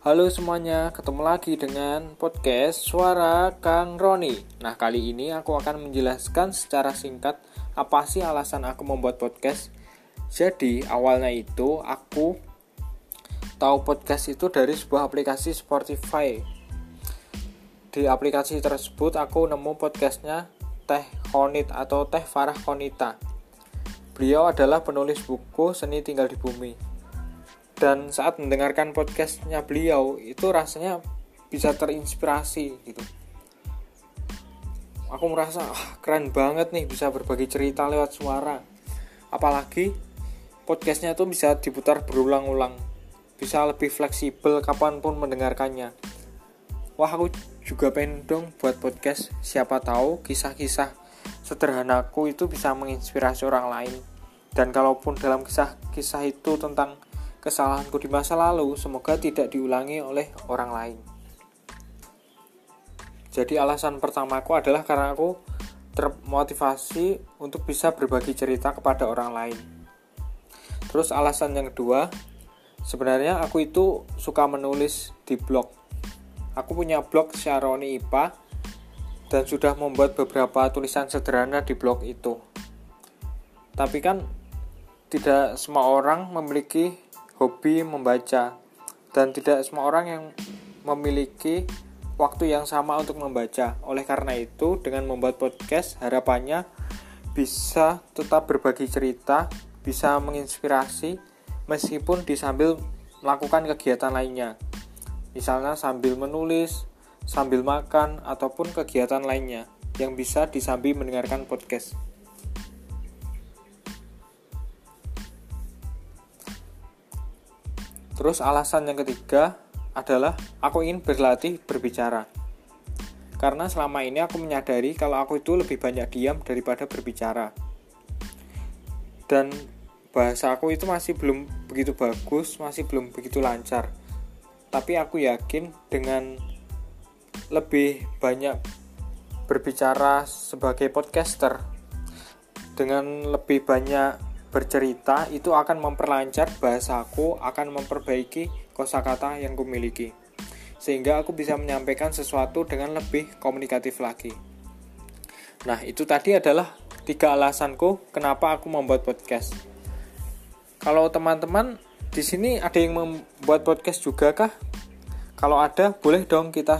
Halo semuanya, ketemu lagi dengan podcast Suara Kang Roni. Nah, kali ini aku akan menjelaskan secara singkat apa sih alasan aku membuat podcast. Jadi, awalnya itu aku tahu podcast itu dari sebuah aplikasi Spotify. Di aplikasi tersebut aku nemu podcastnya Teh Konit atau Teh Farah Konita. Beliau adalah penulis buku Seni Tinggal di Bumi dan saat mendengarkan podcastnya beliau itu rasanya bisa terinspirasi gitu. Aku merasa ah, keren banget nih bisa berbagi cerita lewat suara. Apalagi podcastnya tuh bisa diputar berulang-ulang. Bisa lebih fleksibel kapan pun mendengarkannya. Wah aku juga pengen dong buat podcast. Siapa tahu kisah-kisah sederhanaku itu bisa menginspirasi orang lain. Dan kalaupun dalam kisah-kisah itu tentang kesalahanku di masa lalu semoga tidak diulangi oleh orang lain. Jadi alasan pertamaku adalah karena aku termotivasi untuk bisa berbagi cerita kepada orang lain. Terus alasan yang kedua, sebenarnya aku itu suka menulis di blog. Aku punya blog Syaroni IPA dan sudah membuat beberapa tulisan sederhana di blog itu. Tapi kan tidak semua orang memiliki hobi membaca dan tidak semua orang yang memiliki waktu yang sama untuk membaca. Oleh karena itu, dengan membuat podcast, harapannya bisa tetap berbagi cerita, bisa menginspirasi meskipun disambil melakukan kegiatan lainnya. Misalnya sambil menulis, sambil makan ataupun kegiatan lainnya yang bisa disambi mendengarkan podcast. Terus alasan yang ketiga adalah aku ingin berlatih berbicara. Karena selama ini aku menyadari kalau aku itu lebih banyak diam daripada berbicara. Dan bahasa aku itu masih belum begitu bagus, masih belum begitu lancar. Tapi aku yakin dengan lebih banyak berbicara sebagai podcaster, dengan lebih banyak bercerita itu akan memperlancar bahasaku, akan memperbaiki kosakata yang kumiliki. Sehingga aku bisa menyampaikan sesuatu dengan lebih komunikatif lagi. Nah, itu tadi adalah tiga alasanku kenapa aku membuat podcast. Kalau teman-teman di sini ada yang membuat podcast juga kah? Kalau ada, boleh dong kita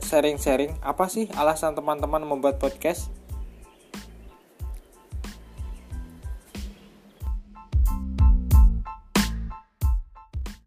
sharing-sharing apa sih alasan teman-teman membuat podcast?